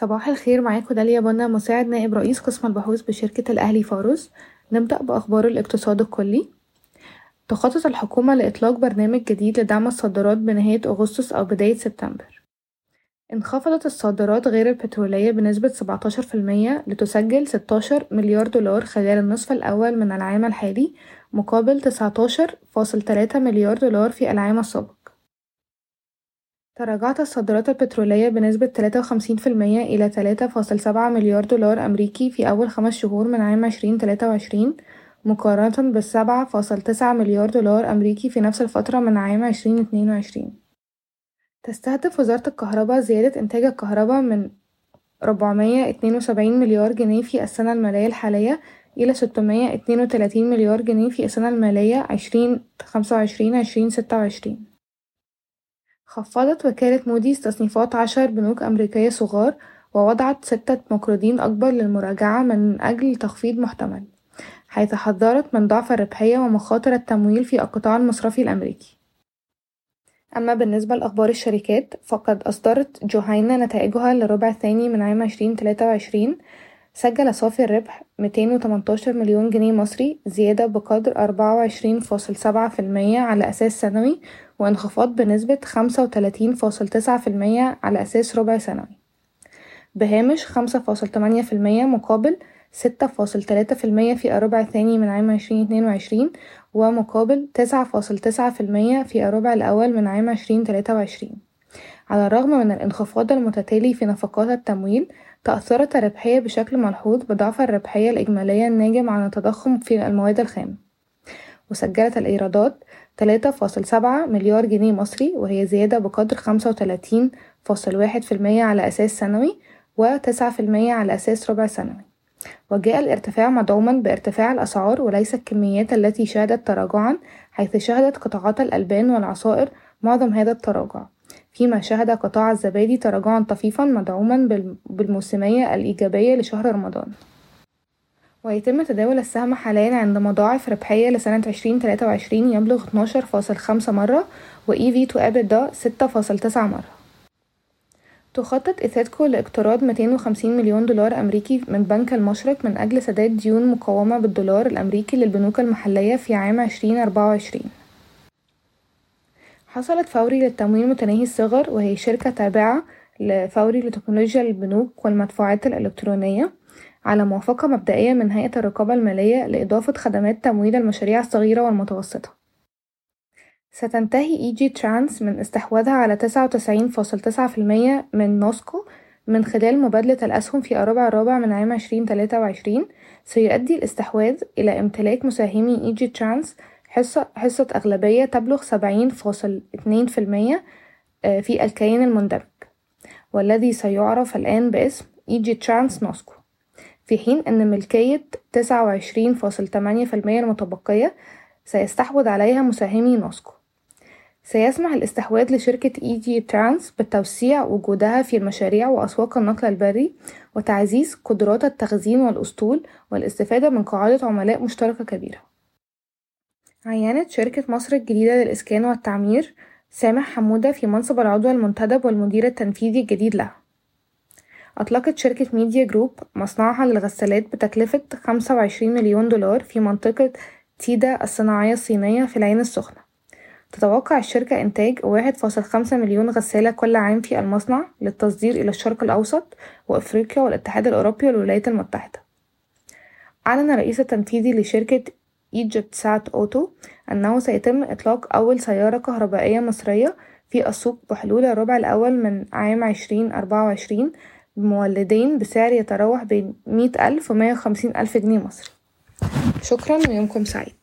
صباح الخير معاكم داليا بنا مساعد نائب رئيس قسم البحوث بشركة الأهلي فاروس. نبدأ بأخبار الاقتصاد الكلي. تخطط الحكومة لإطلاق برنامج جديد لدعم الصادرات بنهاية أغسطس أو بداية سبتمبر. انخفضت الصادرات غير البترولية بنسبة 17% لتسجل 16 مليار دولار خلال النصف الأول من العام الحالي مقابل 19.3 مليار دولار في العام السابق. تراجعت الصادرات البترولية بنسبة تلاتة وخمسين في المية إلى تلاتة فاصل سبعة مليار دولار أمريكي في أول خمس شهور من عام عشرين تلاتة وعشرين مقارنة بالسبعة فاصل تسعة مليار دولار أمريكي في نفس الفترة من عام عشرين اتنين وعشرين. تستهدف وزارة الكهرباء زيادة إنتاج الكهرباء من ربعمية اتنين وسبعين مليار جنيه في السنة المالية الحالية إلى ستمية اتنين وتلاتين مليار جنيه في السنة المالية عشرين خمسة وعشرين عشرين ستة وعشرين. خفضت وكالة موديز تصنيفات عشر بنوك أمريكية صغار ووضعت ستة مقرضين أكبر للمراجعة من أجل تخفيض محتمل حيث حذرت من ضعف الربحية ومخاطر التمويل في القطاع المصرفي الأمريكي. أما بالنسبة لأخبار الشركات فقد أصدرت جوهينا نتائجها للربع الثاني من عام عشرين تلاتة وعشرين سجل صافي الربح ميتين وتمنتاشر مليون جنيه مصري زيادة بقدر أربعة وعشرين فاصل سبعة في المية على أساس سنوي وانخفاض بنسبة خمسة وتلاتين فاصل تسعة في المية على أساس ربع سنوي. بهامش خمسة فاصل تمانية في المية مقابل ستة فاصل تلاتة في المية في الربع الثاني من عام عشرين اتنين وعشرين ومقابل تسعة فاصل تسعة في المية في الربع الأول من عام عشرين تلاتة وعشرين. على الرغم من الانخفاض المتتالي في نفقات التمويل تأثرت الربحية بشكل ملحوظ بضعف الربحية الإجمالية الناجم عن التضخم في المواد الخام. وسجلت الإيرادات تلاتة فاصل سبعة مليار جنيه مصري وهي زيادة بقدر خمسة وتلاتين فاصل واحد في المية على أساس سنوي وتسعة في المية على أساس ربع سنوي. وجاء الارتفاع مدعوما بارتفاع الأسعار وليس الكميات التي شهدت تراجعا حيث شهدت قطاعات الألبان والعصائر معظم هذا التراجع. فيما شهد قطاع الزبادي تراجعا طفيفا مدعوما بالموسمية الإيجابية لشهر رمضان. ويتم تداول السهم حاليا عند مضاعف ربحية لسنة عشرين تلاتة وعشرين يبلغ اتناشر فاصل خمسة مرة و EV to EBITDA ستة فاصل تسعة مرة. تخطط إيثاتكو لاقتراض ميتين وخمسين مليون دولار أمريكي من بنك المشرق من أجل سداد ديون مقومة بالدولار الأمريكي للبنوك المحلية في عام عشرين أربعة وعشرين. حصلت فوري للتمويل متناهي الصغر وهي شركة تابعة لفوري لتكنولوجيا البنوك والمدفوعات الإلكترونية. على موافقة مبدئية من هيئة الرقابة المالية لإضافة خدمات تمويل المشاريع الصغيرة والمتوسطة. ستنتهي Egytrans من استحواذها على تسعة وتسعين فاصل تسعة في المية من NOSCO من خلال مبادلة الأسهم في الربع الرابع من عام عشرين تلاتة وعشرين سيؤدي الاستحواذ إلى امتلاك مساهمي Egytrans حصة, حصة أغلبية تبلغ سبعين فاصل اتنين في المية في الكيان المندمج والذي سيعرف الآن باسم Egytrans NOSCO. في حين أن ملكية تسعة وعشرين فاصل تمانية في المية المتبقية سيستحوذ عليها مساهمي NOSCO. سيسمح الاستحواذ لشركة Egytrans بتوسيع وجودها في المشاريع وأسواق النقل البري وتعزيز قدرات التخزين والأسطول والاستفادة من قاعدة عملاء مشتركة كبيرة. عينت شركة مصر الجديدة للإسكان والتعمير سامح حمودة في منصب العضو المنتدب والمدير التنفيذي الجديد لها. أطلقت شركة Midea Group مصنعها للغسالات بتكلفة 25 مليون دولار في منطقة TEDA الصناعية الصينية في العين السخنة. تتوقع الشركة إنتاج 1.5 مليون غسالة كل عام في المصنع للتصدير إلى الشرق الأوسط وأفريقيا والاتحاد الأوروبي والولايات المتحدة. أعلن الرئيس التنفيذي لشركة إيجيبت سات أوتو أنه سيتم إطلاق أول سيارة كهربائية مصرية في السوق بحلول الربع الأول من عام 2024 مولدين بسعر يتراوح بين مئة ألف ومية وخمسين ألف جنيه مصري. شكرا ويومكم سعيد.